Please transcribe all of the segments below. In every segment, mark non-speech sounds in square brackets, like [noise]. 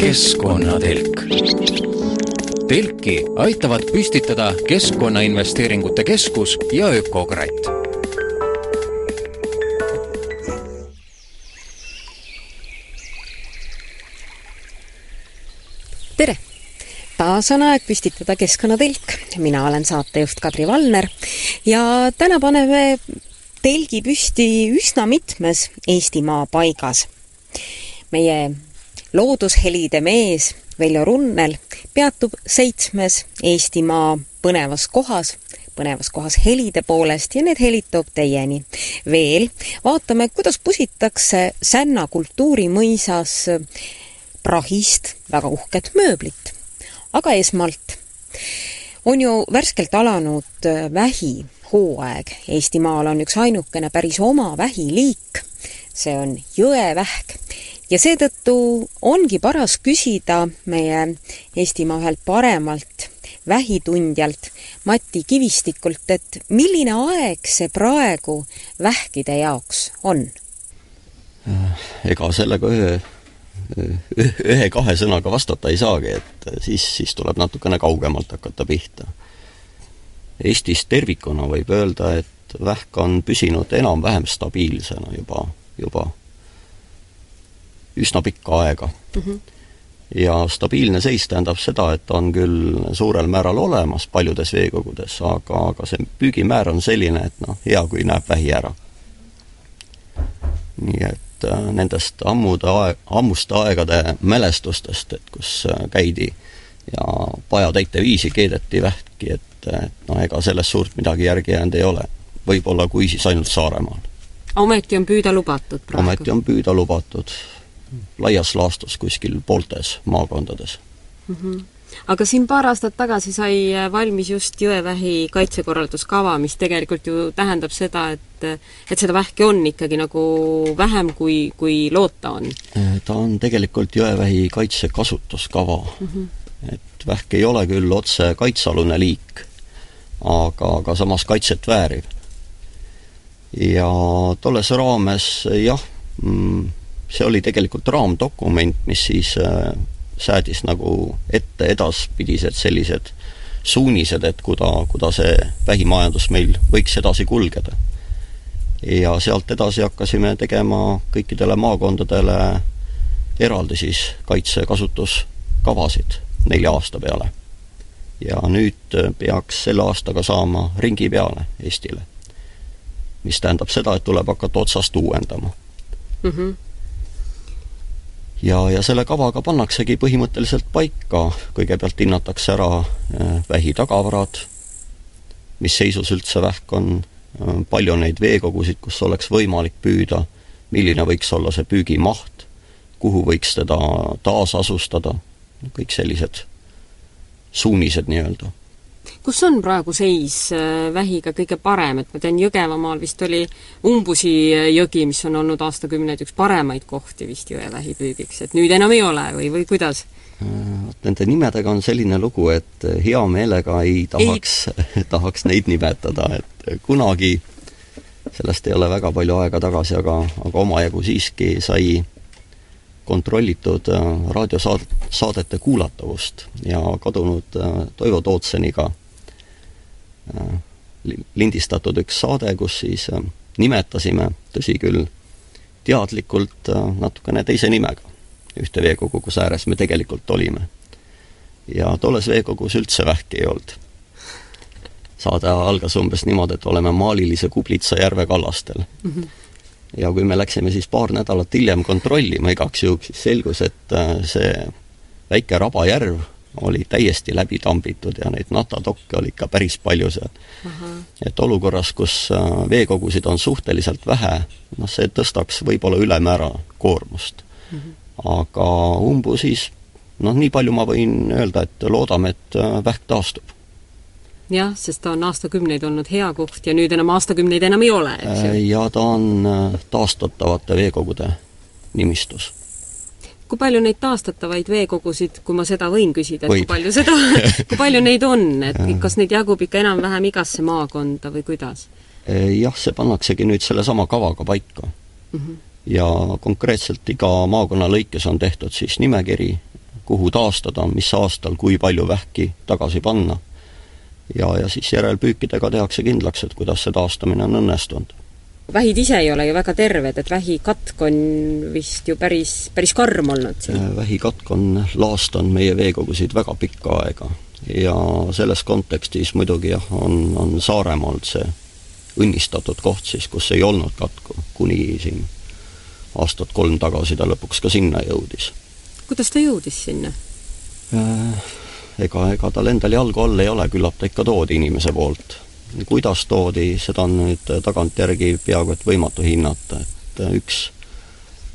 keskkonnatelk. telki aitavad püstitada Keskkonnainvesteeringute Keskus ja Ökokratt tere! taas on aeg püstitada Keskkonnatelk. mina olen saatejuht Kadri Valner ja täna paneme telgi püsti üsna mitmes Eestimaa paigas. meie loodushelide mees Veljo Runnel peatub seitsmes Eestimaa põnevas kohas, põnevas kohas helide poolest ja need helid toob teieni. veel vaatame, kuidas pusitakse Sänna kultuurimõisas prahist väga uhket mööblit. aga esmalt on ju värskelt alanud vähihooaeg. Eestimaal on üks ainukene päris oma vähiliik, see on jõevähk ja seetõttu ongi paras küsida meie Eestimaa ühelt paremalt vähitundjalt Mati Kivistikult, et milline aeg see praegu vähkide jaoks on? ega sellega ühe, ühe-kahe sõnaga vastata ei saagi, et siis, siis tuleb natukene kaugemalt hakata pihta. Eestis tervikuna võib öelda, et vähk on püsinud enam-vähem stabiilsena juba, juba üsna pikka aega mm. -hmm. ja stabiilne seis tähendab seda, et on küll suurel määral olemas paljudes veekogudes, aga, aga see püügimäär on selline, et noh, hea kui näeb vähi ära. nii et äh, nendest ammude aeg, ammuste aegade mälestustest, et kus äh, käidi ja pajatäite viisi keedeti vähki, et, et noh, ega sellest suurt midagi järgi jäänud ei ole. võib-olla kui siis ainult Saaremaal. ometi on püüda lubatud praegu? ometi on püüda lubatud laias laastus kuskil pooltes maakondades mm. -hmm aga siin paar aastat tagasi sai valmis just jõevähi kaitsekorralduskava, mis tegelikult ju tähendab seda, et et seda vähki on ikkagi nagu vähem, kui, kui loota on. ta on tegelikult jõevähi kaitsekasutuskava mm. -hmm. et vähk ei ole küll otse kaitsealune liik, aga, aga samas kaitset vääriv. ja tolles raames jah mm,, see oli tegelikult raamdokument, mis siis äh, säädis nagu ette edaspidised sellised suunised, et kuda, kuda see vähimajandus meil võiks edasi kulgeda. ja sealt edasi hakkasime tegema kõikidele maakondadele eraldi siis kaitsekasutuskavasid nelja aasta peale. Ja nüüd peaks selle aastaga saama ringi peale Eestile. mis tähendab seda, et tuleb hakata otsast uuendama mm. -hmm ja, ja selle kavaga pannaksegi põhimõtteliselt paika, kõigepealt hinnatakse ära äh, vähi tagavarad, mis seisus üldse vähk on, äh, palju on neid veekogusid, kus oleks võimalik püüda, milline võiks olla see püügimaht, kuhu võiks teda taasasustada, kõik sellised suunised nii-öelda. Kus on praegu seis äh, vähiga kõige parem, et ma tean, Jõgevamaal vist oli Umbusi äh, jõgi, mis on olnud aastakümneid üks paremaid kohti vist jõevähi püügiks, et nüüd enam ei ole või, või kuidas? vot nende nimedega on selline lugu, et hea meelega ei tahaks, [laughs] tahaks neid nimetada, et kunagi, sellest ei ole väga palju aega tagasi, aga, aga omajagu siiski sai kontrollitud äh, raadiosaadete kuulatavust ja kadunud Toivo Tootseniga Äh, lindistatud üks saade, kus siis äh, nimetasime, tõsi küll, teadlikult äh, natukene teise nimega ühte veekogu, kus ääres me tegelikult olime. ja tolles veekogus üldse vähki ei olnud. saade algas umbes niimoodi, et oleme maalilise Kublitsa järve kallastel mm. -hmm. Ja kui me läksime siis paar nädalat hiljem kontrollima igaks juhuks, siis selgus, et see väike rabajärv oli täiesti läbi tambitud ja neid natatokke oli ikka päris palju seal. et olukorras, kus äh, veekogusid on suhteliselt vähe, noh, see tõstaks võib-olla ülemäära koormust mm. -hmm. aga umbusis noh, nii palju ma võin öelda, et loodame, et äh, vähk taastub. Jah, sest ta on aastakümneid olnud hea koht ja nüüd enam aastakümneid enam ei ole, eks ju? Äh, ja ta on taastatavate veekogude nimistus kui palju neid taastatavaid veekogusid, kui ma seda võin küsida, et Võib. kui palju seda, [laughs] [laughs] kui palju neid on, et kas neid jagub ikka enam-vähem igasse maakonda või kuidas? jah, see pannaksegi nüüd sellesama kavaga paika mm. -hmm. ja konkreetselt iga maakonna lõikes on tehtud siis nimekiri, kuhu taastada, mis aastal, kui palju vähki tagasi panna. Ja, ja siis järelpüükidega tehakse kindlaks, et kuidas see taastamine on õnnestunud vähid ise ei ole ju väga terved, et vähikatk on vist ju päris, päris karm olnud siin. Äh, vähikatk on laastanud meie veekogusid väga pikka aega ja selles kontekstis muidugi jah, on, on Saaremaa olnud see õnnistatud koht siis, kus ei olnud katku, kuni siin aastat kolm tagasi ta lõpuks ka sinna jõudis. kuidas ta jõudis sinna äh,? Ega, ega tal endal jalgu all ei ole, küllap ta ikka toodi inimese poolt. kuidas toodi, seda on nüüd tagantjärgi peaaegu et võimatu hinnata, et üks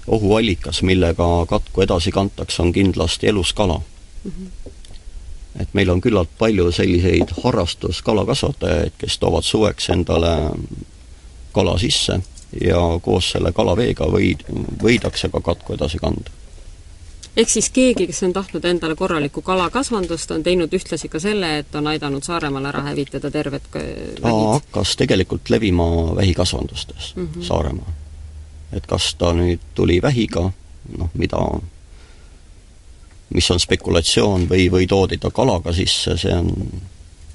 ohuallikas, millega katku edasi kantakse, on kindlasti elus kala mm. -hmm et meil on küllalt palju selliseid harrastuskalakasvatajaid, kes toovad suveks endale kala sisse ja koos selle kalaveega võid, võidakse ka katku edasi kanda. Ehk siis keegi, kes on tahtnud endale korralikku kalakasvandust, on teinud ühtlasi ka selle, et on aidanud Saaremaal ära hävitada terved vähid? hakkas tegelikult levima vähikasvandustes mm -hmm. Saaremaal. et kas ta nüüd tuli vähiga, noh, mida mis on spekulatsioon või, või toodi ta kalaga sisse, see on,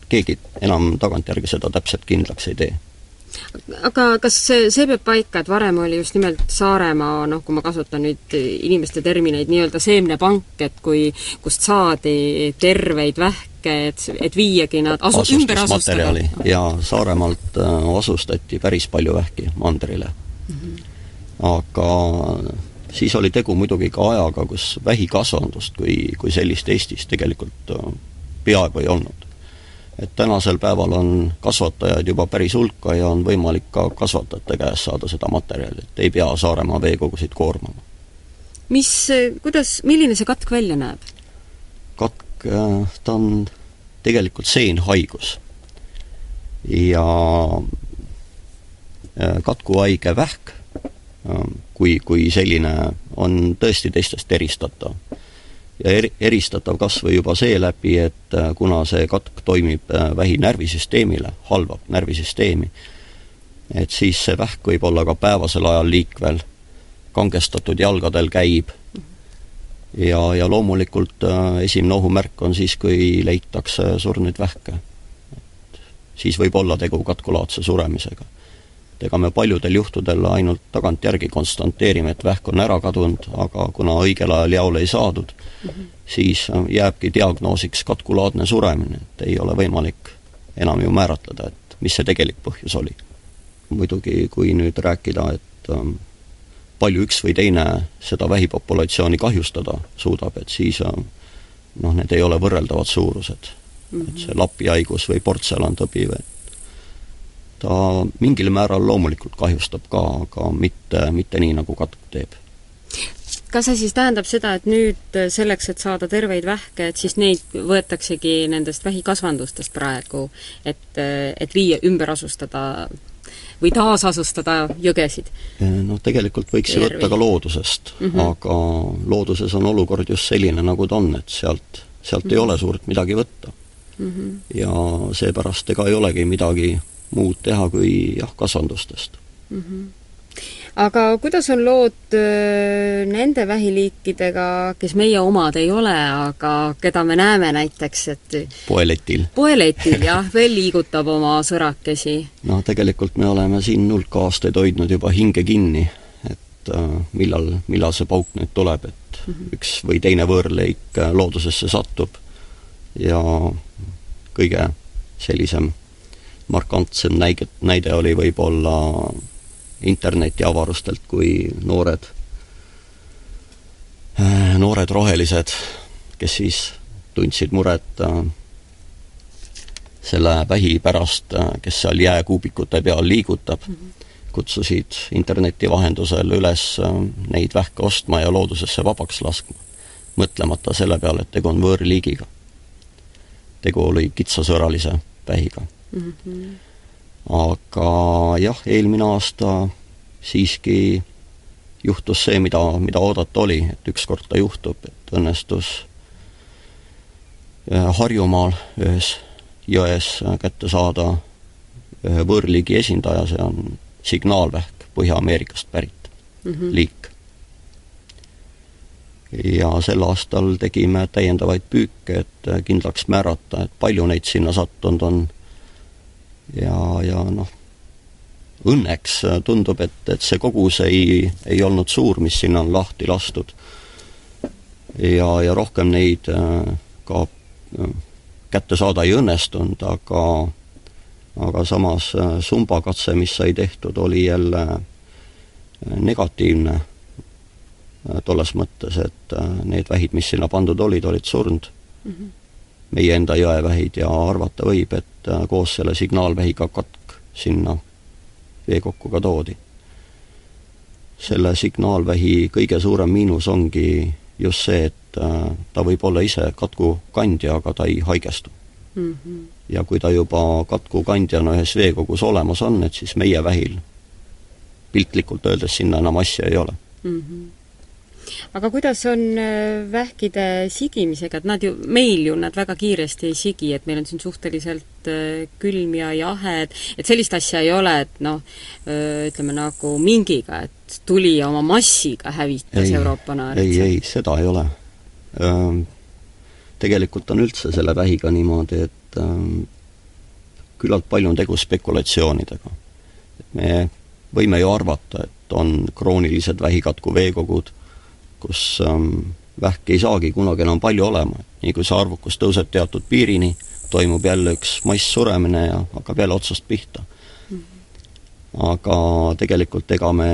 keegi enam tagantjärgi seda täpselt kindlaks ei tee aga kas see, see peab paika, et varem oli just nimelt Saaremaa, noh, kui ma kasutan nüüd inimeste termineid, nii-öelda seemnepank, et kui, kust saadi terveid vähke, et, et viiagi nad asu-, ümber asustada? ja Saaremaalt äh, asustati päris palju vähki mandrile mm. -hmm. aga siis oli tegu muidugi ka ajaga, kus vähikasvandust kui, kui sellist Eestis tegelikult äh, peaaegu ei olnud. Et tänasel päeval on kasvatajaid juba päris hulka ja on võimalik ka kasvatajate käest saada seda materjali, et ei pea Saaremaa veekogusid koormama. mis, kuidas, milline see katk välja näeb? katk, äh, ta on tegelikult seenhaigus. ja äh, katkuhaige vähk kui, kui selline on tõesti teistest eristatav. Ja eri, eristatav kas või juba seeläbi, et äh, kuna see katk toimib äh, vähi närvisüsteemile, halvab närvisüsteemi, et siis see vähk võib olla ka päevasel ajal liikvel, kangestatud jalgadel käib ja, ja loomulikult äh, esimene ohumärk on siis, kui leitakse surnuid vähke. siis võib olla tegu katkulaadse suremisega et ega me paljudel juhtudel ainult tagantjärgi konstanteerime, et vähk on ära kadunud, aga kuna õigel ajal jaole ei saadud mm, -hmm. siis jääbki diagnoosiks katkulaadne suremine, et ei ole võimalik enam ju määratleda, et mis see tegelik põhjus oli. muidugi, kui nüüd rääkida, et ähm, palju üks või teine seda vähipopulatsiooni kahjustada suudab, et siis äh, noh, need ei ole võrreldavad suurused mm. -hmm. et see lapihaigus või portselantõbi või ta mingil määral loomulikult kahjustab ka, aga mitte, mitte nii, nagu katk teeb. kas see siis tähendab seda, et nüüd selleks, et saada terveid vähke, et siis neid võetaksegi nendest vähikasvandustest praegu, et, et viia, ümber asustada või taasasustada jõgesid? No tegelikult võiks ju võtta ka loodusest mm, -hmm. aga looduses on olukord just selline, nagu ta on, et sealt, sealt mm -hmm. ei mhm. ole suurt midagi võtta mm. -hmm. ja seepärast ega ei olegi midagi muud teha kui jah, kasvandustest mm. -hmm aga kuidas on lood öö, nende vähiliikidega, kes meie omad ei ole, aga keda me näeme näiteks, et poeletil? poeletil jah, [laughs] veel liigutab oma sõrakesi. no tegelikult me oleme siin hulk aastaid hoidnud juba hinge kinni, et äh, millal, millal see pauk nüüd tuleb, et mm -hmm. üks või teine võõrleik loodusesse satub ja kõige sellisem markantsem näige, näide oli võib-olla internetiavarustelt, kui noored, äh, noored rohelised, kes siis tundsid muret äh, selle vähi pärast, äh, kes seal jääkuubikute peal liigutab -hmm. kutsusid interneti vahendusel üles neid vähke ostma ja loodusesse vabaks laskma, mõtlemata selle peale, et tegu on võõrliigiga. tegu oli kitsasõralise vähiga mm. -hmm. aga jah, eelmine aasta siiski juhtus see, mida, mida oodata oli, et ükskord ta juhtub, et õnnestus äh, Harjumaal ühes jões kätte saada ühe võõrliigi esindaja, see on signaalvähk, Põhja-Ameerikast pärit mm -hmm. liik. ja sel aastal tegime täiendavaid püüke, et kindlaks määrata, et palju neid sinna sattunud on ja, ja noh, õnneks tundub, et, et see kogus ei, ei olnud suur, mis sinna on lahti lastud. ja, ja rohkem neid äh, ka äh, kätte saada ei õnnestunud, aga aga samas äh, sumbakatse, mis sai tehtud, oli jälle negatiivne tolles mõttes, et need vähid, mis sinna pandud olid, olid surnud mm. -hmm. Meie enda jõevähid ja arvata võib, et koos selle signaalvähiga katk sinna veekokku ka toodi. selle signaalvähi kõige suurem miinus ongi just see, et äh, ta võib olla ise katkukandja, aga ta ei haigestu mm. -hmm. ja kui ta juba katkukandjana ühes veekogus olemas on, et siis meie vähil piltlikult öeldes sinna enam asja ei ole mm. -hmm aga kuidas on äh, vähkide sigimisega, et nad ju, meil ju nad väga kiiresti ei sigi, et meil on siin suhteliselt äh, külm ja jahe, et et sellist asja ei ole, et noh, äh, ütleme nagu mingiga, et tuli ja oma massiga hävitas ei, Euroopa naaritsa? ei, ei, seda ei ole. Tegelikult on üldse selle vähiga niimoodi, et küllalt palju on tegu spekulatsioonidega. et me võime ju arvata, et on kroonilised vähikatku veekogud, kus ähm, vähki ei saagi kunagi enam palju olema, nii kui see arvukus tõuseb teatud piirini, toimub jälle üks masssuremine ja hakkab jälle otsast pihta. Aga tegelikult ega me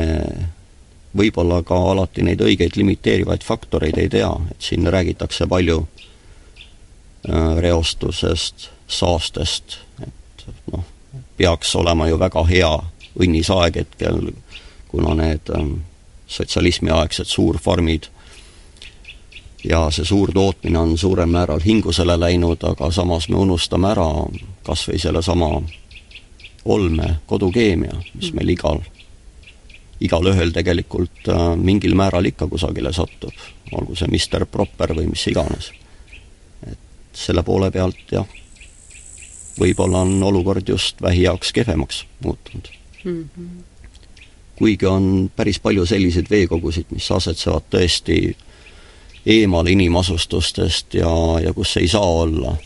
võib-olla ka alati neid õigeid limiteerivaid faktoreid ei tea, et siin räägitakse palju äh, reostusest, saastest, et noh, peaks olema ju väga hea õnnis aeg hetkel, kuna need ähm, sotsialismiaegsed suurfarmid ja see suurtootmine on suurel määral hingusele läinud, aga samas me unustame ära kas või sellesama olme kodukeemia, mis meil igal, igalühel tegelikult äh, mingil määral ikka kusagile satub, olgu see Mr Proper või mis iganes. et selle poole pealt jah, võib-olla on olukord just vähi jaoks kehvemaks muutunud mm. -hmm kuigi on päris palju selliseid veekogusid, mis asetsevad tõesti eemal inimasustustest ja, ja kus ei saa olla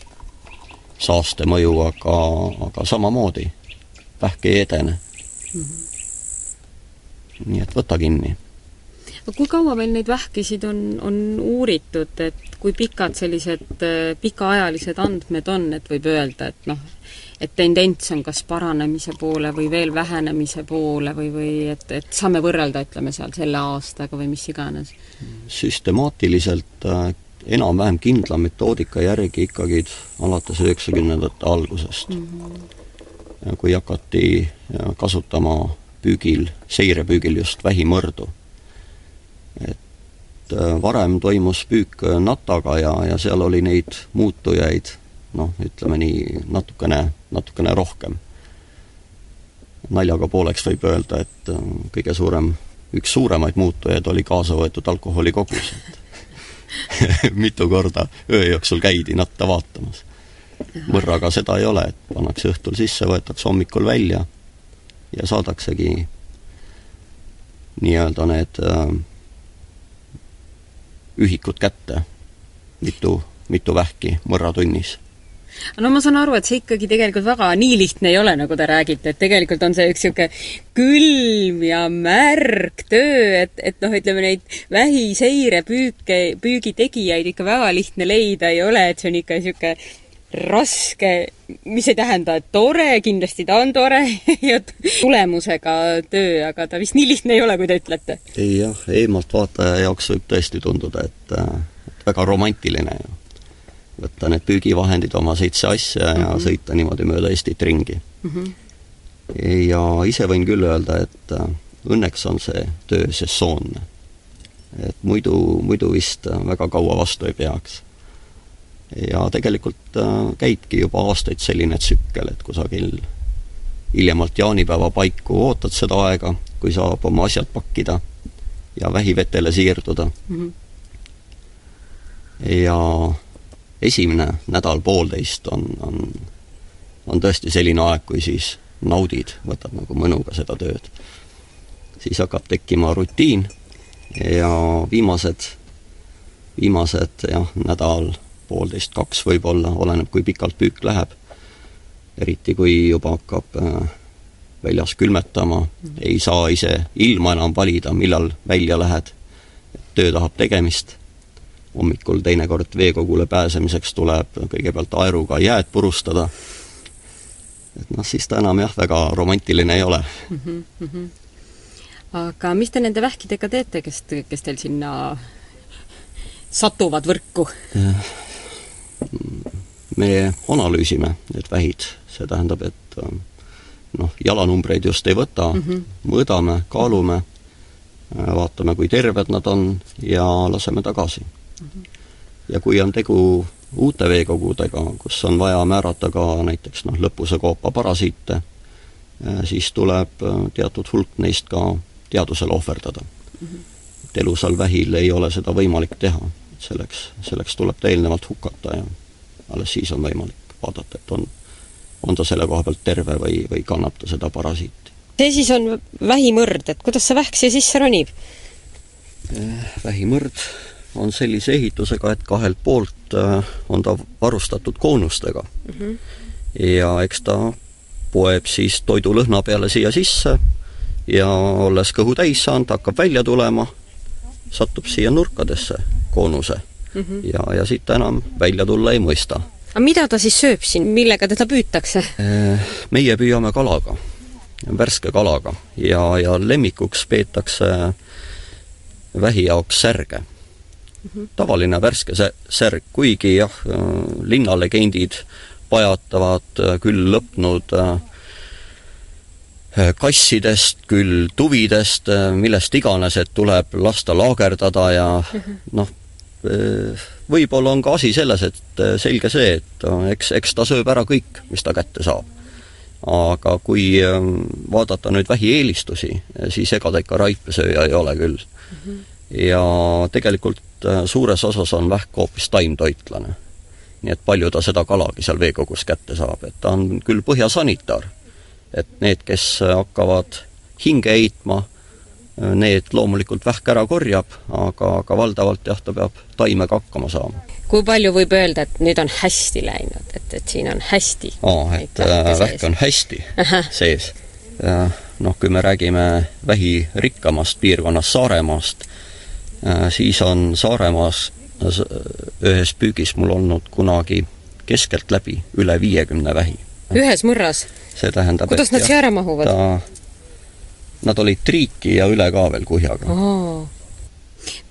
saaste mõju, aga, aga samamoodi vähk ei edene mm. -hmm. nii et võta kinni. Kui kaua meil neid vähkisid on, on uuritud, et kui pikad sellised äh, pikaajalised andmed on, et võib öelda, et noh, et tendents on kas paranemise poole või veel vähenemise poole või, või et, et saame võrrelda, ütleme seal selle aastaga või mis iganes? süstemaatiliselt äh, enam-vähem kindla metoodika järgi ikkagi alates üheksakümnendate algusest mm. -hmm. kui hakati äh, kasutama püügil, seirepüügil just vähimõrdu. Et äh, varem toimus püük nataga ja, ja seal oli neid muutujaid noh, ütleme nii, natukene, natukene rohkem. naljaga pooleks võib öelda, et äh, kõige suurem, üks suuremaid muutujaid oli kaasa võetud alkoholi kogus, et [laughs] mitu korda öö jooksul käidi natta vaatamas. mõrraga seda ei ole, et pannakse õhtul sisse, võetakse hommikul välja ja saadaksegi nii-öelda need äh, ühikud kätte, mitu, mitu vähki mõrratunnis no ma saan aru, et see ikkagi tegelikult väga nii lihtne ei ole, nagu te räägite, et tegelikult on see üks niisugune külm ja märg töö, et, et noh, ütleme neid vähiseirepüüke, püügi tegijaid ikka väga lihtne leida ei ole, et see on ikka niisugune raske, mis ei tähenda, et tore, kindlasti ta on tore [laughs] ja tulemusega töö, aga ta vist nii lihtne ei ole, kui te ütlete. ei jah, eemalt vaataja jaoks võib tõesti tunduda, et, et väga romantiline ju võtta need püügivahendid, oma seitse asja ja mm -hmm. sõita niimoodi mööda Eestit ringi mm. -hmm. ja ise võin küll öelda, et äh, õnneks on see töö sessoonne. et muidu, muidu vist äh, väga kaua vastu ei peaks. Ja tegelikult äh, käibki juba aastaid selline tsükkel, et kusagil hiljemalt jaanipäeva paiku ootad seda aega, kui saab oma asjad pakkida ja vähivetele siirduda mm. -hmm. ja esimene nädal-poolteist on, on, on tõesti selline aeg, kui siis naudid, võtad nagu mõnuga seda tööd. siis hakkab tekkima rutiin ja viimased, viimased jah, nädal, poolteist, kaks võib-olla, oleneb, kui pikalt püük läheb, eriti kui juba hakkab äh, väljas külmetama, ei saa ise ilma enam valida, millal välja lähed, töö tahab tegemist, hommikul teinekord veekogule pääsemiseks tuleb kõigepealt aeruga jääd purustada, et noh, siis ta enam jah, väga romantiline ei ole. Mm -hmm. aga mis te nende vähkidega teete, kes, kes teil sinna satuvad võrku? Me analüüsime need vähid, see tähendab, et noh, jalanumbreid just ei võta mm, -hmm. mõõdame, kaalume, vaatame, kui terved nad on ja laseme tagasi mm. -hmm. ja kui on tegu uute veekogudega, kus on vaja määrata ka näiteks noh, lõpuse koopa parasiite, siis tuleb teatud hulk neist ka teadusele ohverdada mm. -hmm. et elusal vähil ei ole seda võimalik teha, selleks, selleks tuleb ta eelnevalt hukata ja alles siis on võimalik vaadata, et on on ta selle koha pealt terve või, või kannab ta seda parasiiti. see siis on vähimõrd, et kuidas see vähk siia sisse ronib? Eh, vähimõrd on sellise ehitusega, et kahelt poolt eh, on ta varustatud koonustega mm. -hmm. ja eks ta poeb siis toidulõhna peale siia sisse ja olles kõhu täis saanud, hakkab välja tulema, satub siia nurkadesse koonuse mm. -hmm. ja, ja siit ta enam välja tulla ei mõista aga mida ta siis sööb siin, millega teda püütakse? Äh, meie püüame kalaga, värske kalaga ja, ja lemmikuks peetakse vähi jaoks särge mm. -hmm. tavaline värske särg, kuigi jah, linnalegendid pajatavad küll lõpnud äh, kassidest, küll tuvidest, millest iganes, et tuleb lasta laagerdada ja mhm. noh, võib-olla on ka asi selles, et äh, selge see, et äh, eks, eks ta sööb ära kõik, mis ta kätte saab. aga kui ähm, vaadata nüüd vähieelistusi, siis ega ta ikka raipesööja ei ole küll mm. -hmm. ja tegelikult äh, suures osas on vähk hoopis taimtoitlane. nii et palju ta seda kalagi seal veekogus kätte saab, et ta on küll põhjasanitaar. et need, kes hakkavad hinge heitma, need loomulikult vähk ära korjab, aga, aga valdavalt jah, ta peab taimega hakkama saama. kui palju võib öelda, et nüüd on hästi läinud, et, et siin on hästi? aa, et äh, vähk on hästi Aha. sees. noh, kui me räägime vähirikkamast piirkonnast Saaremaast, äh, siis on Saaremaas ühes püügis mul olnud kunagi keskeltläbi üle viiekümne vähi. ühes mõrras? see tähendab, kuidas nad siia ära mahuvad? ta nad olid triiki ja üle ka veel kuhjaga. Oh..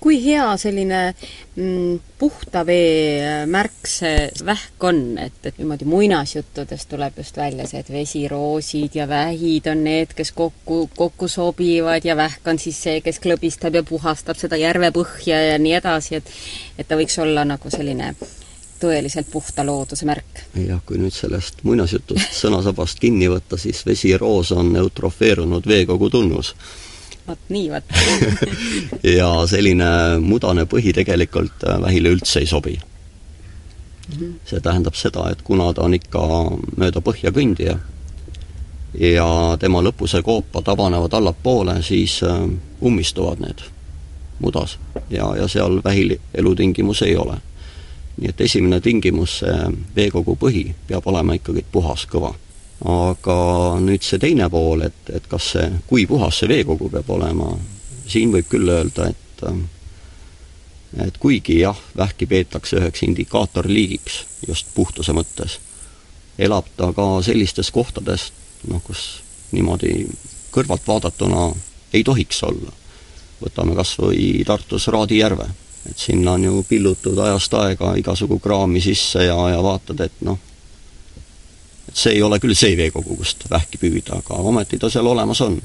kui hea selline mm, puhta vee äh, märk see vähk on, et, et niimoodi muinasjuttudest tuleb just välja see, et vesiroosid ja vähid on need, kes kokku, kokku sobivad ja vähk on siis see, kes klõbistab ja puhastab seda järvepõhja ja nii edasi, et et ta võiks olla nagu selline tõeliselt puhta looduse märk. jah, kui nüüd sellest muinasjutust sõnasabast kinni võtta, siis vesiroos on eutrofeerunud veekogu tunnus. vot nii, vot [laughs] ja selline mudane põhi tegelikult äh, vähile üldse ei sobi see tähendab seda, et kuna ta on ikka mööda põhja kõndija ja tema lõpuse koopad avanevad allapoole, siis äh, ummistuvad need mudas ja, ja seal vähil elutingimusi ei ole nii et esimene tingimus, see veekogu põhi peab olema ikkagi puhas, kõva. aga nüüd see teine pool, et, et kas see, kui puhas see veekogu peab olema, siin võib küll öelda, et et kuigi jah, vähki peetakse üheks indikaatorliigiks just puhtuse mõttes, elab ta ka sellistes kohtades, noh, kus niimoodi kõrvalt vaadatuna ei tohiks olla. võtame kas või Tartus Raadi järve et sinna on ju pillutud ajast aega igasugu kraami sisse ja, ja vaatad, et noh, et see ei ole küll see veekogu, kust vähki püüda, aga ometi ta seal olemas on.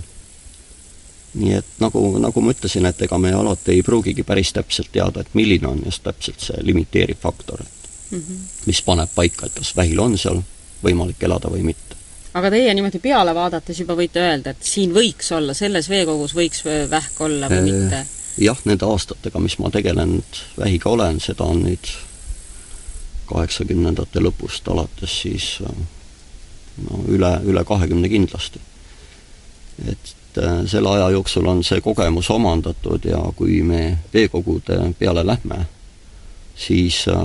nii et nagu, nagu ma ütlesin, et ega me alati ei pruugigi päris täpselt teada, et milline on just täpselt see limiteeriv faktor, et mm -hmm. mis paneb paika, et kas vähil on seal võimalik elada või mitte. aga teie niimoodi peale vaadates juba võite öelda, et siin võiks olla, selles veekogus võiks vähk olla või äh, mitte? Jah, nende aastatega, mis ma tegelenud vähiga olen, seda on nüüd kaheksakümnendate lõpust alates siis äh, no üle, üle kahekümne kindlasti. et äh, selle aja jooksul on see kogemus omandatud ja kui me veekogude peale lähme, siis äh,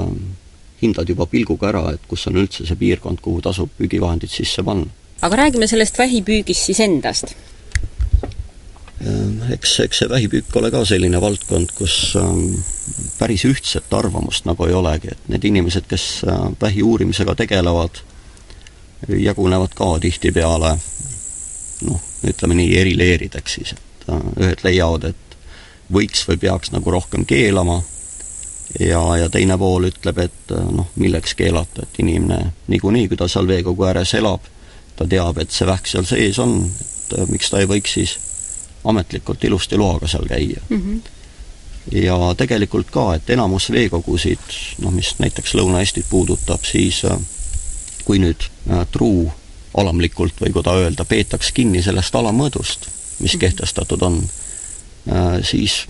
hindad juba pilguga ära, et kus on üldse see piirkond, kuhu tasub püügivahendid sisse panna. aga räägime sellest vähipüügist siis endast eks, eks see vähipüük ole ka selline valdkond, kus ähm, päris ühtset arvamust nagu ei olegi, et need inimesed, kes äh, vähi uurimisega tegelevad, jagunevad ka tihtipeale noh, ütleme nii, eri leerideks siis, et äh, ühed leiavad, et võiks või peaks nagu rohkem keelama ja, ja teine pool ütleb, et äh, noh, milleks keelata, et inimene niikuinii, kui ta seal veekogu ääres elab, ta teab, et see vähk seal sees on, et miks ta ei võiks siis ametlikult ilusti loaga seal käia mm. -hmm. ja tegelikult ka, et enamus veekogusid, noh mis näiteks Lõuna-Eestit puudutab, siis äh, kui nüüd äh, truu alamlikult või kuidas öelda, peetaks kinni sellest alamõõdust, mis mm -hmm. kehtestatud on, äh, siis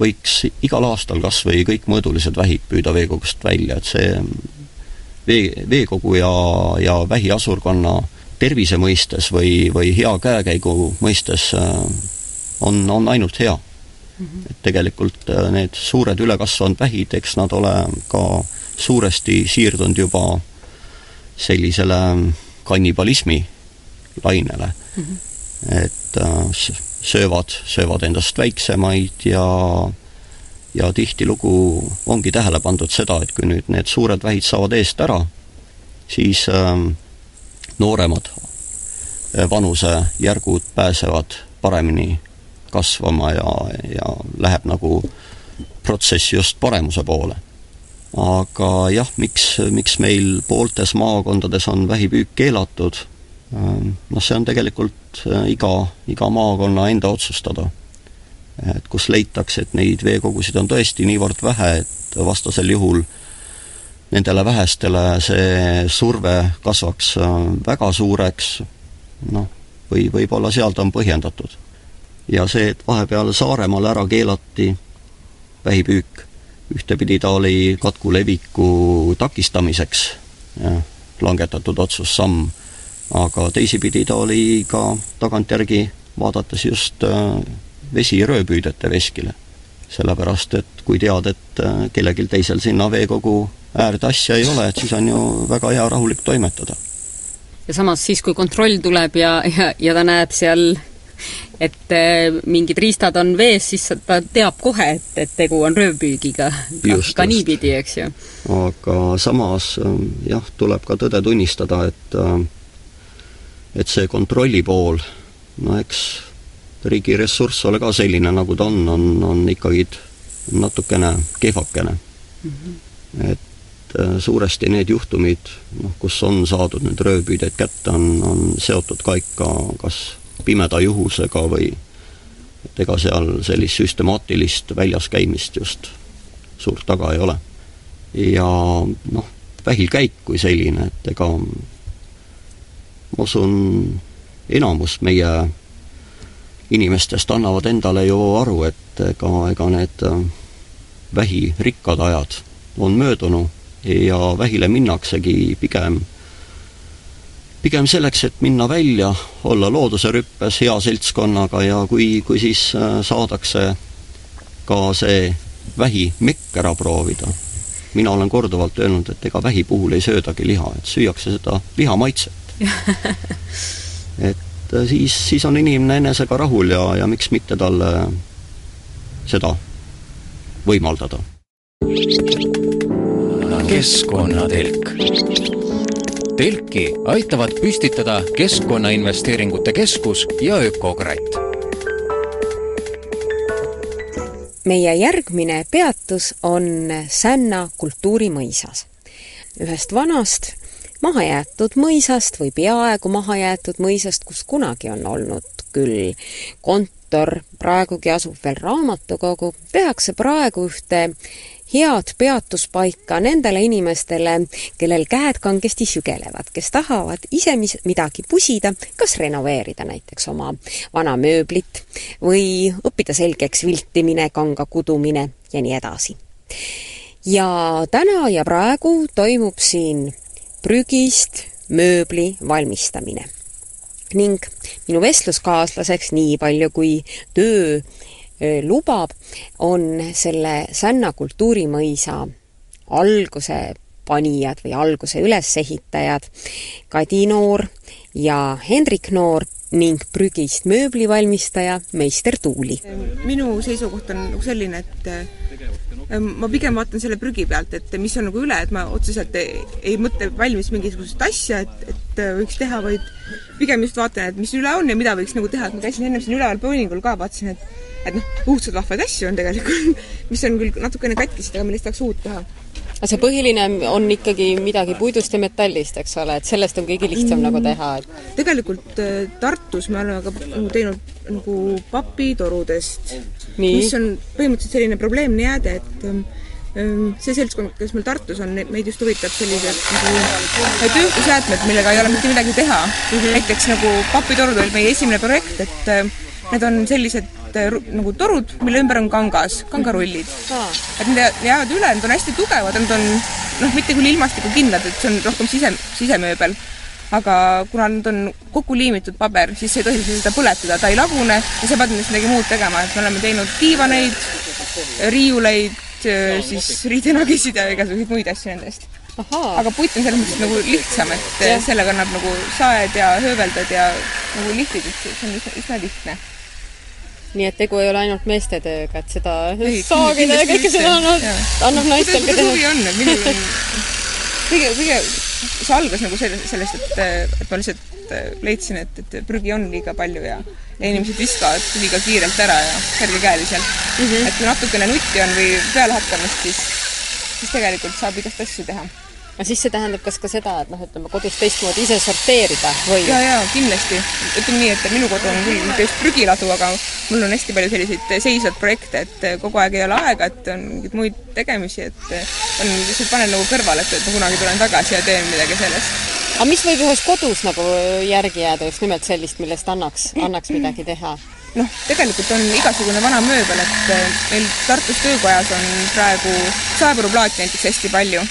võiks igal aastal kas või kõik mõõdulised vähid püüda veekogust välja, et see vee, veekogu ja, ja vähiasurkonna tervise mõistes või, või hea käekäigu mõistes on, on ainult hea mm. -hmm. et tegelikult äh, need suured ülekasvanud vähid, eks nad ole ka suuresti siirdunud juba sellisele kannibalismi lainele mm. -hmm. et äh, söövad, söövad endast väiksemaid ja ja tihtilugu ongi tähele pandud seda, et kui nüüd need suured vähid saavad eest ära, siis ähm, nooremad äh, vanusejärgud pääsevad paremini kasvama ja, ja läheb nagu protsess just paremuse poole. aga jah, miks, miks meil pooltes maakondades on vähipüük keelatud, noh, see on tegelikult äh, iga, iga maakonna enda otsustada. et kus leitakse, et neid veekogusid on tõesti niivõrd vähe, et vastasel juhul nendele vähestele see surve kasvaks äh, väga suureks, noh, või võib-olla seal ta on põhjendatud. Ja see, et vahepeal Saaremaal ära keelati vähipüük, ühtepidi ta oli katku leviku takistamiseks langetatud otsus, samm, aga teisipidi ta oli ka tagantjärgi vaadates just äh, vesi rööpüüdjate veskile. sellepärast, et kui tead, et äh, kellelgi teisel sinna veekogu äärde asja ei ole, et siis on ju väga hea rahulik toimetada. ja samas siis, kui kontroll tuleb ja, ja, ja ta näeb seal et äh, mingid riistad on vees, siis ta teab kohe, et, et tegu on röövpüügiga. ka, ka niipidi, eks ju. aga samas ähm, jah, tuleb ka tõde tunnistada, et äh, et see kontrolli pool, no eks riigi ressurss ole ka selline, nagu ta on, on, on ikkagi natukene kehvakene mm. -hmm. et suuresti need juhtumid, noh, kus on saadud nüüd röövpüüdeid kätte, on, on seotud ka ikka kas pimeda juhusega või et ega seal sellist süstemaatilist väljas käimist just suurt taga ei ole. ja noh, vähilkäik kui selline, et ega ma usun, enamus meie inimestest annavad endale ju aru, et ega, ega need äh, vähirikkad ajad on möödunud ja vähile minnaksegi pigem pigem selleks, et minna välja, olla looduse rüppes hea seltskonnaga ja kui, kui siis äh, saadakse ka see vähimekk ära proovida, mina olen korduvalt öelnud, et ega vähi puhul ei söödagi liha, et süüakse seda liha maitset [laughs] et äh, siis, siis on inimene enesega rahul ja, ja miks mitte talle seda võimaldada. Keskkonnatelk telki aitavad püstitada Keskkonnainvesteeringute Keskus ja Ökokratt. meie järgmine peatus on Sänna kultuurimõisas. ühest vanast mahajäetud mõisast või peaaegu mahajäetud mõisast, kus kunagi on olnud küll kontor, praegugi asub veel raamatukogu, tehakse praegu ühte head peatuspaika nendele inimestele, kellel käed kangesti sügelevad, kes tahavad ise mis, midagi pusida, kas renoveerida näiteks oma vana mööblit või õppida selgeks viltimine, kanga kudumine ja nii edasi. ja täna ja praegu toimub siin prügist, mööbli valmistamine. ning minu vestluskaaslaseks, nii palju kui töö lubab, on selle Sänna kultuurimõisa alguse panijad või alguse ülesehitajad Kadi Noor ja Hendrik Noor ning prügist mööblivalmistaja meister Tuuli. minu seisukoht on nagu selline, et ma pigem vaatan selle prügi pealt, et mis on nagu üle, et ma otseselt ei, ei mõtle valmis mingisugust asja, et, et võiks teha, vaid pigem just vaatan, et mis üle on ja mida võiks nagu teha, et ma käisin ennem siin üleval bowlingul ka, vaatasin, et et noh, õudselt vahvaid asju on tegelikult, [laughs] mis on küll natukene katkised, aga millest tahaks uut teha aga see põhiline on ikkagi midagi puidust ja metallist, eks ole, et sellest on kõige lihtsam mm. nagu teha, et tegelikult äh, Tartus me oleme ka nagu teinud nagu papitorudest, mis on põhimõtteliselt selline probleemne jääde, et ähm, ähm, see seltskond, kes meil Tartus on, meid just huvitab sellised nagu tööstusjäätmed, millega ei ole mitte midagi teha mm. -hmm. näiteks nagu papitorud oli meie esimene projekt, et äh, need on sellised äh, nagu torud, mille ümber on kangas, kangarullid. et need jäävad üle, nad on hästi tugevad, nad on noh, mitte küll ilmastikukindlad, et see on rohkem sise, sisemööbel, aga kuna nad on kokku liimitud paber, siis ei tohi seda põletada, ta ei lagune ja sa pead nendest midagi muud tegema, et me oleme teinud diivaneid, riiuleid, siis riidenagisid ja igasuguseid muid asju nendest. aga puit on selles mõttes nagu lihtsam, et ja. sellega annab nagu saed ja hööveldad ja nagu lihtid, et see on üsna, üsna lihtne nii et tegu ei ole ainult meeste tööga, et seda [laughs] [laughs] saagida ja kõike seda annab, annab naistel ka teha. huvi on, et minul on kõige, kõige, see algas nagu sellest, sellest, et, et ma lihtsalt äh, leidsin, et, et prügi on liiga palju ja ja inimesed viskavad liiga kiirelt ära ja kergekäeliselt mm. -hmm. et kui natukene nutti on või pealehakkamist, siis, siis tegelikult saab igast asju teha aga siis see tähendab kas ka seda, et noh, ütleme kodus teistmoodi ise sorteerida või? ja, ja kindlasti. ütleme nii, et minu kodu on küll mitte just prügiladu, aga mul on hästi palju selliseid seisvaid projekte, et kogu aeg ei ole aega, et on mingeid muid tegemisi, et on lihtsalt panen nagu kõrvale, et, et ma kunagi tulen tagasi ja teen midagi sellest. aga mis võib ühes kodus nagu järgi jääda just nimelt sellist, millest annaks, annaks midagi teha? noh, tegelikult on igasugune vana mööbel, et meil Tartus töökojas on praegu saepuruplaati näiteks hästi palju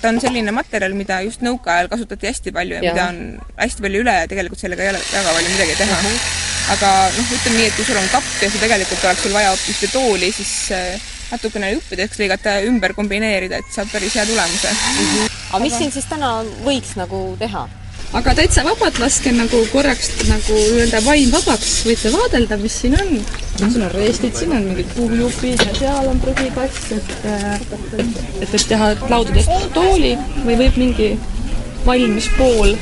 ta on selline materjal, mida just nõukaajal kasutati hästi palju ja, ja mida on hästi palju üle ja tegelikult sellega ei ole väga palju midagi teha uh. -huh. aga noh, ütleme nii, et kui sul on kapp ja sul tegelikult oleks sul vaja hoopis tooli, siis äh, natukene juppideks lõigata, ümber kombineerida, et saab päris hea tulemuse uh. -huh. aga mis siin siis täna võiks nagu teha? Aga täitsa vabalt laske nagu korraks nagu nii-öelda vaim vabaks, võite vaadelda, mis siin on. siin on restid, siin on mingid puujupid ja seal on prügikass, et et, et teha laudadest tooli või võib mingi valmis pool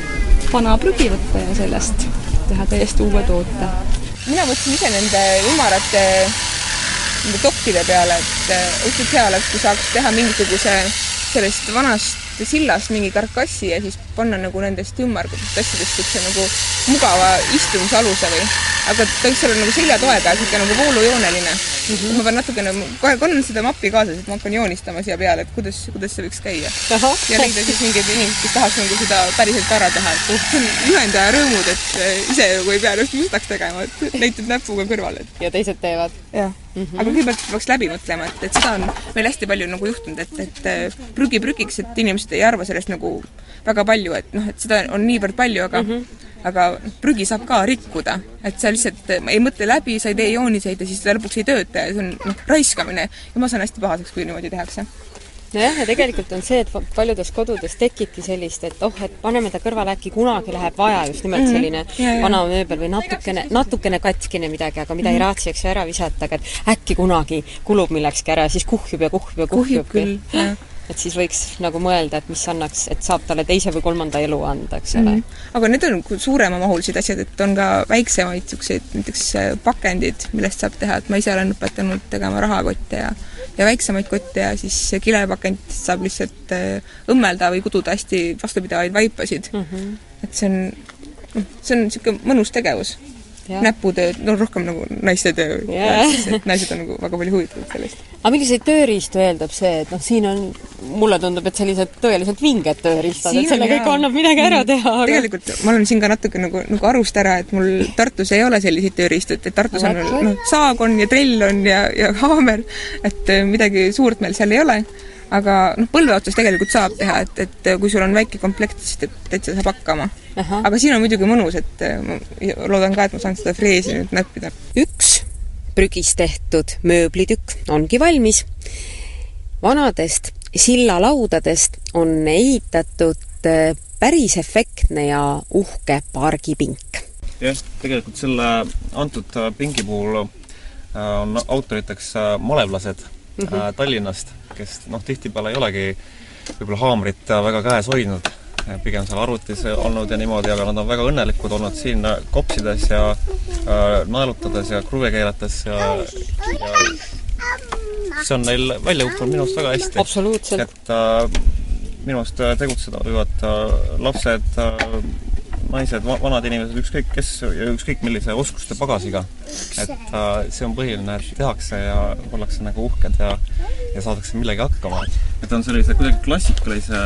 vana prügi võtta ja sellest teha täiesti uue toote. mina mõtlesin ise nende ümarate nende dokkide peale, et õudselt hea oleks, kui saaks teha mingisuguse sellest vanast sillast mingi karkassi ja siis panna nagu nendest ümmargutest asjadest niisuguse nagu mugava istumisaluse või aga ta võiks olla nagu seljatoega, niisugune nagu voolujooneline mm. -hmm. ma pean natukene, kohe kannan seda mappi kaasas, et ma hakkan joonistama siia peale, et kuidas, kuidas see võiks käia. ja leida siis mingeid inimesi, kes tahaks nagu seda päriselt ära teha, et uh, see on juhendaja rõõmud, et äh, ise nagu ei pea ennast mustaks tegema, et [laughs] näitad näpuga kõrvale, ja teised teevad? jah mm. -hmm. aga kõigepealt peaks läbi mõtlema, et, et seda on meil hästi palju nagu juhtunud, et, et äh, prügi prügiks, et inimesed ei arva sellest nagu väga palju, et noh, et seda on niivõrd palju, aga mm -hmm aga prügi saab ka rikkuda, et sa lihtsalt ei mõtle läbi, sa ei tee jooniseid ja siis ta lõpuks ei tööta ja see on noh, raiskamine ja ma saan hästi pahaseks, kui niimoodi tehakse nojah, ja tegelikult on see, et paljudes kodudes tekibki sellist, et oh, et paneme ta kõrvale, äkki kunagi läheb vaja just nimelt mhm. selline mm -hmm. vana mööbel või natukene, natukene katkine midagi, aga mida mm -hmm. ei mhm. raatsi, eks ju, ära visata, aga et äkki kunagi kulub millekski ära, siis kuhjub ja kuhjub ja kuhjub. kuhjub küll, jah et siis võiks nagu mõelda, et mis annaks, et saab talle teise või kolmanda elu anda, eks ole mm. -hmm. aga need on suuremamahulised asjad, et on ka väiksemaid niisuguseid näiteks äh, pakendid, millest saab teha, et ma ise olen õpetanud tegema rahakotte ja ja väiksemaid kotte ja siis kilepakenditest saab lihtsalt äh, õmmelda või kududa hästi vastupidavaid vaipasid mm. -hmm. et see on, noh, see on niisugune mõnus tegevus näputööd, no rohkem nagu naiste töö yeah., et naised on nagu väga palju huvitatud sellest. Aga milliseid tööriistu eeldab see, et noh, siin on, mulle tundub, et sellised tõeliselt vinged tööriistad, et sellega ikka annab midagi ära mm. teha aga.... tegelikult ma olen siin ka natuke nagu, nagu arust ära, et mul Tartus ei ole selliseid tööriistu, et, et Tartus on noh, saag on ja trell on ja, ja haamer, et midagi suurt meil seal ei ole aga noh, põlve otsas tegelikult saab teha, et, et kui sul on väike komplekt, siis täitsa saab hakkama. aga siin on muidugi mõnus, et ma loodan ka, et ma saan seda freesi nüüd näppida. üks prügist tehtud mööblitükk ongi valmis. vanadest sillalaudadest on ehitatud äh, päris efektne ja uhke pargipink. jah, tegelikult selle antud äh, pingi puhul äh, on autoriteks malevlased mm -hmm. Tallinnast kes noh, tihtipeale ei olegi võib-olla haamrit väga käes hoidnud, pigem seal arvutis olnud ja niimoodi, aga nad on väga õnnelikud olnud siin kopsides ja äh, naelutades ja kruve keerates ja, ja see on neil välja kukkunud minu arust väga hästi. absoluutselt. et äh, minu arust tegutseda võivad äh, lapsed äh, naised, vanad inimesed, ükskõik kes ja ükskõik millise oskuste pagasiga. et äh, see on põhiline, et tehakse ja ollakse nagu uhked ja ja saadakse millegi hakkama. et on sellise kuidagi klassikalise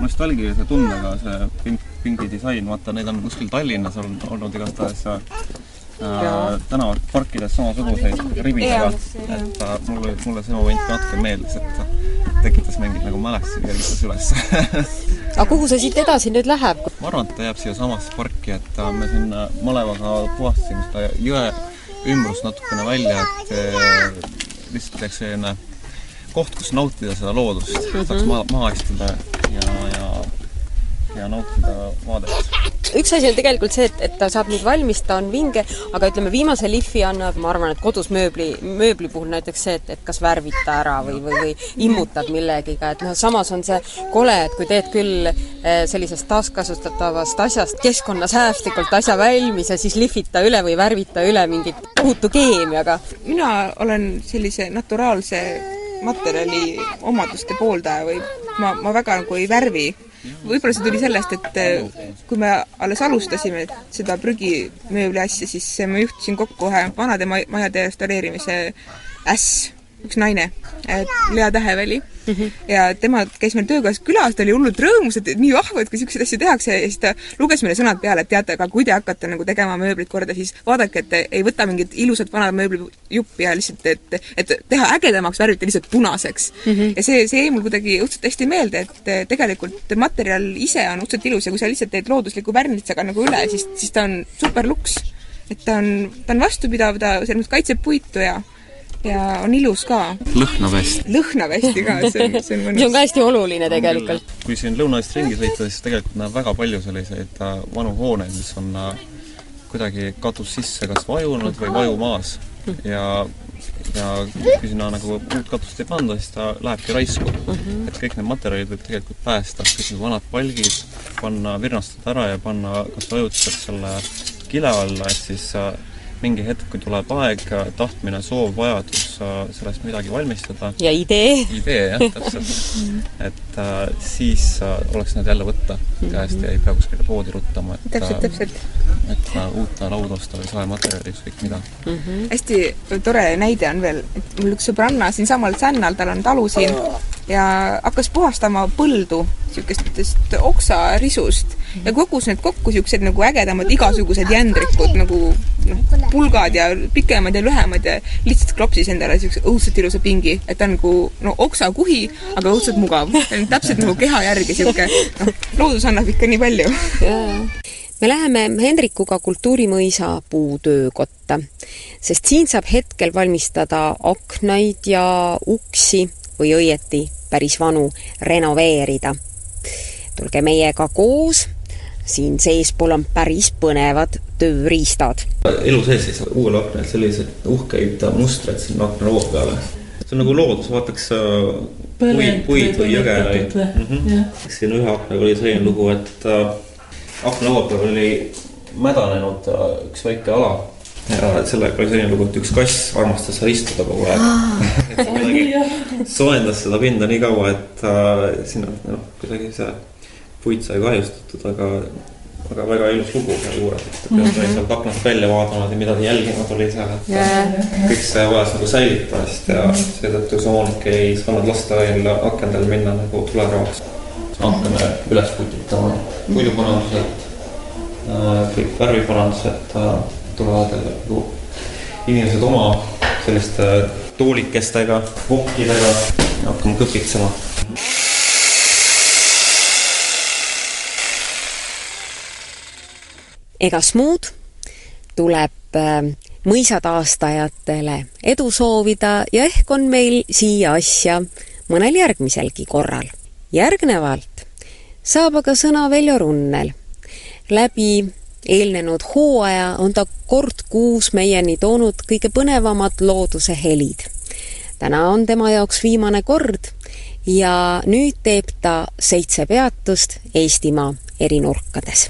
nostalgilise tundega see pink, pingi disain, vaata neid on kuskil Tallinnas on olnud igastahes äh, tänavaparkides samasuguseid ribidega, et äh, mulle, mulle see moment natuke meeldis, et tekitas mingeid nagu mälestusi, kergitas üles aga kuhu see siit edasi nüüd läheb? ma arvan, et ta jääb siiasamasse parki, et äh, me siin äh, malevaga puhastasime seda jõe ümbrust natukene välja, et äh, lihtsalt oleks selline koht, kus nautida seda loodust mm, -hmm. saaks maha, maha istuda ja, ja ja nautida vaadet. Üks asi on tegelikult see, et, et ta saab nüüd valmis, ta on vinge, aga ütleme, viimase lihvi annab, ma arvan, et kodus mööbli, mööbli puhul näiteks see, et, et kas värvid ta ära või, või, või immutad millegiga, et noh, samas on see kole, et kui teed küll eh, sellisest taaskasutatavast asjast keskkonnasäästlikult asja valmis ja siis lihvid ta üle või värvid ta üle mingit puhutu keemiaga. mina olen sellise naturaalse materjali omaduste pooldaja või ma, ma väga nagu ei värvi võib-olla see tuli sellest, et eh, kui me alles alustasime seda prügimööbli asja, siis ma juhtisin kokku ühe vanade majade restaureerimise äss üks naine, Lea Täheväli mm. -hmm. ja tema käis meil töökojas külas, ta oli hullult rõõmus, et nii vahva, et kui niisuguseid asju tehakse ja siis ta luges meile sõnad peale, et teate, aga kui te hakkate nagu tegema mööblit korda, siis vaadake, et ei võta mingit ilusat vana mööblijuppi ja lihtsalt, et et teha ägedamaks, värvite lihtsalt punaseks mm. -hmm. ja see, see jäi mul kuidagi õudselt hästi meelde, et tegelikult materjal ise on õudselt ilus ja kui sa lihtsalt teed loodusliku värnitsaga nagu üle, siis, siis ta on super luks. et ta on, ta on vastupidav, ta selles mõttes kaitseb puitu ja ja on ilus ka. lõhnav hästi. lõhnav hästi ka, see on, see on mõnus. see on ka hästi oluline tegelikult. kui siin Lõuna-Eestis ringi sõita, siis tegelikult näeb väga palju selliseid äh, vanu hooneid, mis on äh, kuidagi katus sisse kas vajunud või vajumaas ja ja kui sinna nagu uut katust ei panda, siis ta lähebki raisku mm. -hmm. et kõik need materjalid võib tegelikult päästa, kõik need vanad palgid panna, virnastada ära ja panna kas või ajutiselt selle kile alla, et siis äh, mingi hetk, kui tuleb aeg, tahtmine, soov, vajadus sellest midagi valmistada. ja idee. idee, jah, täpselt. [laughs] et äh, siis oleks need jälle võtta käest ja ei pea kuskile poodi ruttama, et täpselt, täpselt. et uut lauda osta või saematerjali, ükskõik mida mm. -hmm. hästi tore näide on veel, et mul üks sõbranna siinsamal Sännal, tal on talu siin ja hakkas puhastama põldu niisugustest oksarisust ja kogus need kokku niisugused nagu ägedamad igasugused jändrikud nagu noh, pulgad ja pikemad ja lühemad ja lihtsalt klopsis endale niisuguse õudselt ilusa pingi, et ta on nagu no oksakuhi, aga õudselt mugav. [laughs] täpselt nagu keha järgi niisugune, noh, loodus annab ikka nii palju me läheme Hendrikuga Kultuurimõisa puutöökotta, sest siin saab hetkel valmistada aknaid ja uksi või õieti päris vanu renoveerida. tulge meiega koos, siin seespool on päris põnevad tööriistad. elu sees siis uuel aknal sellised uhkeid mustreid sinna aknalaua peale. see on nagu loodus, vaataks puid, puid või jõge või? mm -hmm. siin ühe aknaga oli selline lugu, et äh, aknalaua peal oli mädanenud äh, üks väike ala. Ja sellega oli selline lugu, et üks kass armastas seal istuda kogu aeg. [laughs] Kuidagi soojendas seda pinda nii kaua, et äh, sinna noh, kuidagi see puit sai kahjustatud, aga aga väga ilus lugu seal juures, et mm -hmm. sealt aknast välja vaatama ja midagi jälginud oli seal, et yeah. kõik see vajas nagu säilitamist ja seetõttu see hoonek ei saanud lasta veel akendel minna nagu tulerõoks. hakkame üles putitama puiduparandused, äh, kõik värviparandused äh, tulevad nagu inimesed oma selliste toolikestega, vokkidega, hakkame kõpitsema egas muud, tuleb äh, mõisataastajatele edu soovida ja ehk on meil siia asja mõnel järgmiselgi korral. järgnevalt saab aga sõna Veljo Runnel. läbi eelnenud hooaja on ta kord kuus meieni toonud kõige põnevamad looduse helid. täna on tema jaoks viimane kord ja nüüd teeb ta seitse peatust Eestimaa eri nurkades.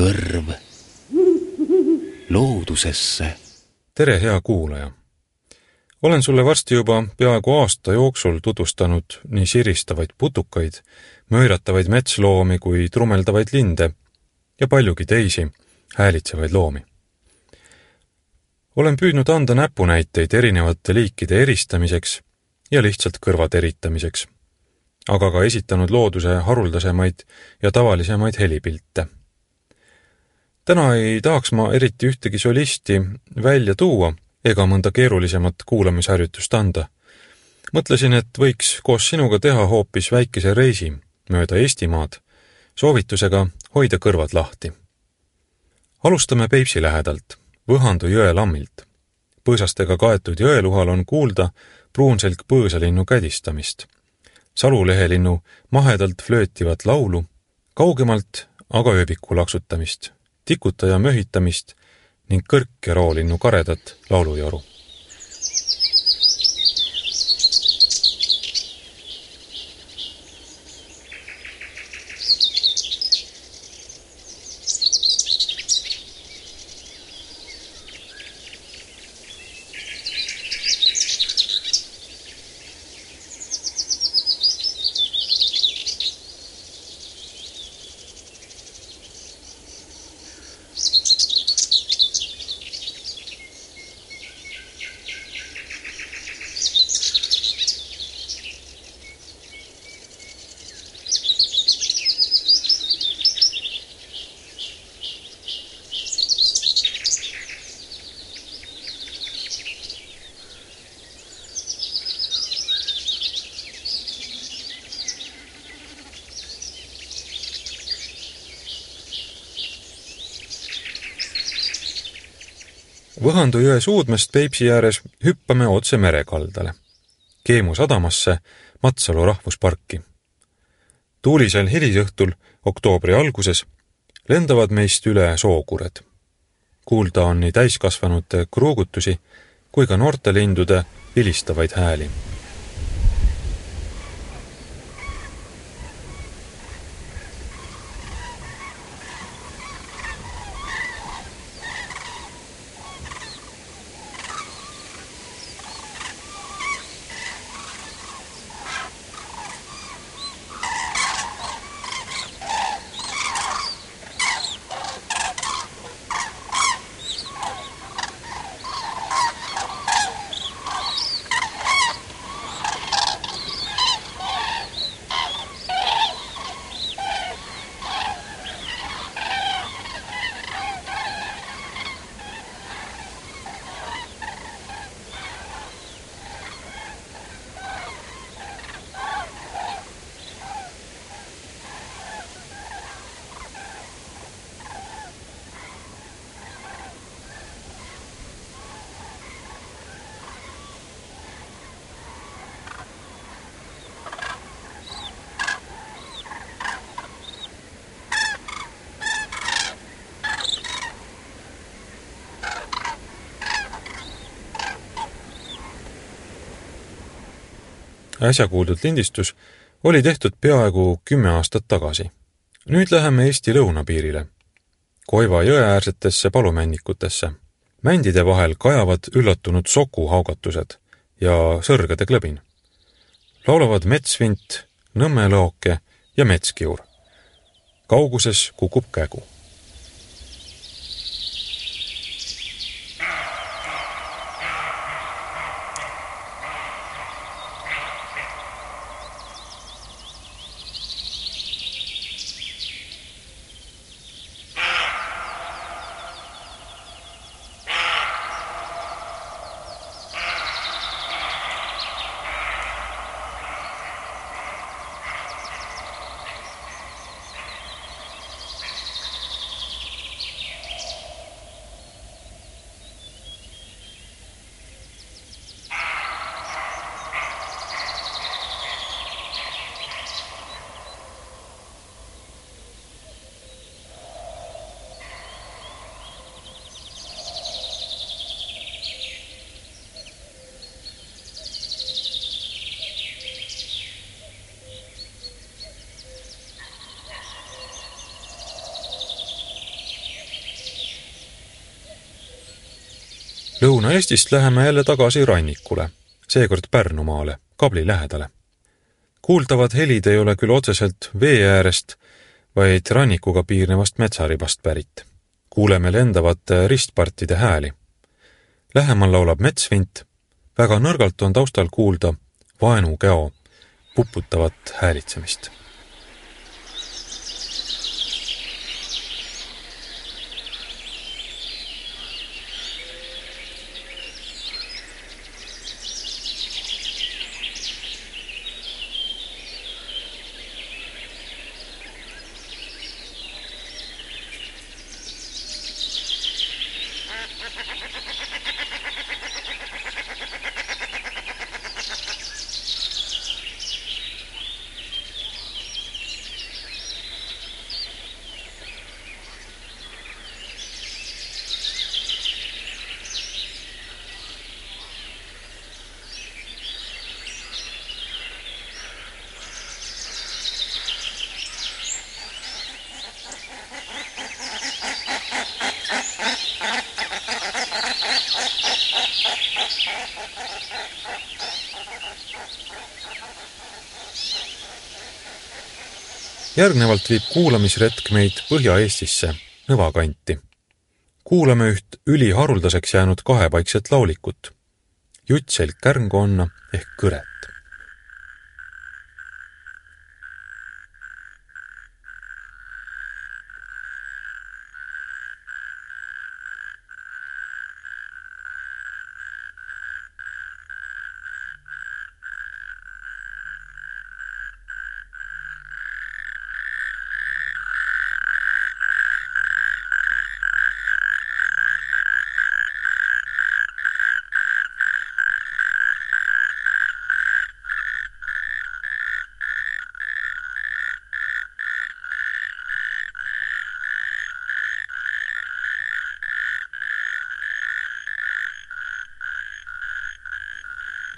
Kõrv loodusesse. tere, hea kuulaja! olen sulle varsti juba peaaegu aasta jooksul tutvustanud nii siristavaid putukaid, mööratavaid metsloomi kui trumeldavaid linde ja paljugi teisi häälitsevaid loomi. olen püüdnud anda näpunäiteid erinevate liikide eristamiseks ja lihtsalt kõrvade eritamiseks, aga ka esitanud looduse haruldasemaid ja tavalisemaid helipilte. Täna ei tahaks ma eriti ühtegi solisti välja tuua ega mõnda keerulisemat kuulamisharjutust anda. mõtlesin, et võiks koos sinuga teha hoopis väikese reisi mööda Eestimaad, soovitusega hoida kõrvad lahti. alustame Peipsi lähedalt, Võhandu jõe lammilt. põõsastega kaetud jõeluhal on kuulda pruunselg põõsalinnu kädistamist, salulehelinnu mahedalt flöötivat laulu, kaugemalt aga ööbiku laksutamist, tikutaja möhitamist ning kõrk- ja roolinnu karedat laulujoru Võhandu jõe suudmest Peipsi ääres hüppame otse merekaldale, Keemu sadamasse, Matsalu rahvusparki. tuulisel hilisõhtul oktoobri alguses lendavad meist üle sookured. kuulda on nii täiskasvanute kruugutusi kui ka noorte lindude vilistavaid hääli äsja kuuldud lindistus oli tehtud peaaegu kümme aastat tagasi. nüüd läheme Eesti lõunapiirile, Koiva jõeäärsetesse palumännikutesse. mändide vahel kajavad üllatunud sokuhaugatused ja sõrgede klõbin. laulavad metsvint, nõmmelooke ja metskiur. kauguses kukub kägu Lõuna-Eestist läheme jälle tagasi rannikule, seekord Pärnumaale, kabli lähedale. kuuldavad helid ei ole küll otseselt vee äärest, vaid rannikuga piirnevast metsaribast pärit. kuuleme lendavate ristpartide hääli. Lähemal laulab metsvint, väga nõrgalt on taustal kuulda vaenukäo puputavat häälitsemist järgnevalt viib kuulamisretk meid Põhja-Eestisse, Nõva kanti. kuulame üht üliharuldaseks jäänud kahepaikset laulikut. jutt selg kärnkonna ehk kõret.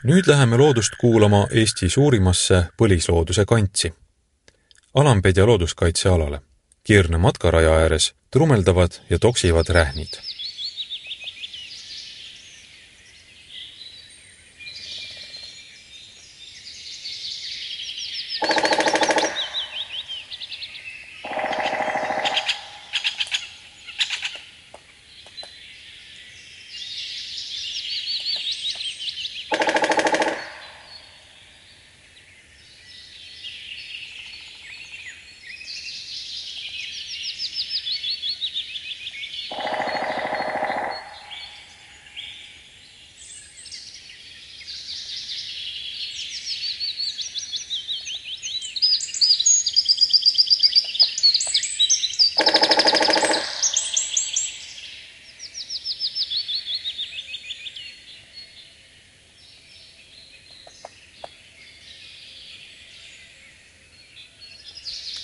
Nüüd läheme loodust kuulama Eesti suurimasse põlislooduse kantsi, Alampedja looduskaitsealale. Kirne matkaraja ääres trumeldavad ja toksivad rähnid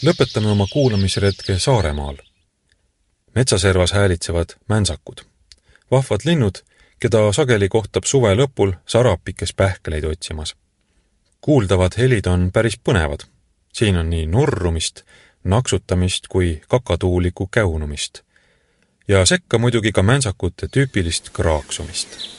lõpetame oma kuulamisretke Saaremaal. metsaservas häälitsevad mäntsakud. vahvad linnud, keda sageli kohtab suve lõpul sarapikes pähkleid otsimas. kuuldavad helid on päris põnevad. siin on nii nurrumist, naksutamist kui kakatuuliku käunumist. ja sekka muidugi ka mäntsakute tüüpilist kraaksumist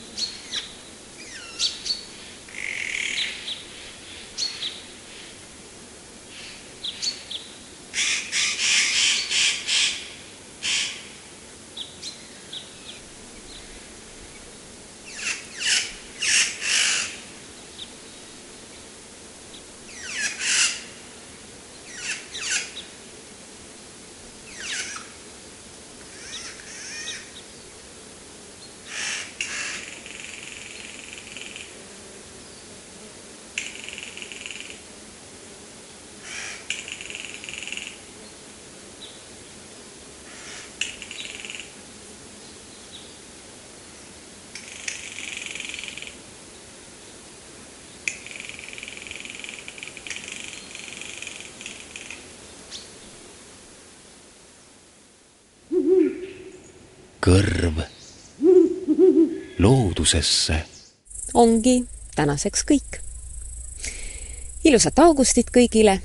kõrv loodusesse. ongi tänaseks kõik. ilusat augustit kõigile.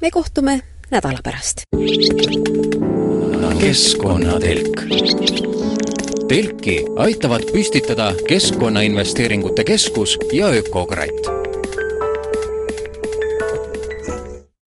me kohtume nädala pärast. keskkonnatelk telki aitavad püstitada Keskkonnainvesteeringute Keskus ja Ökokratt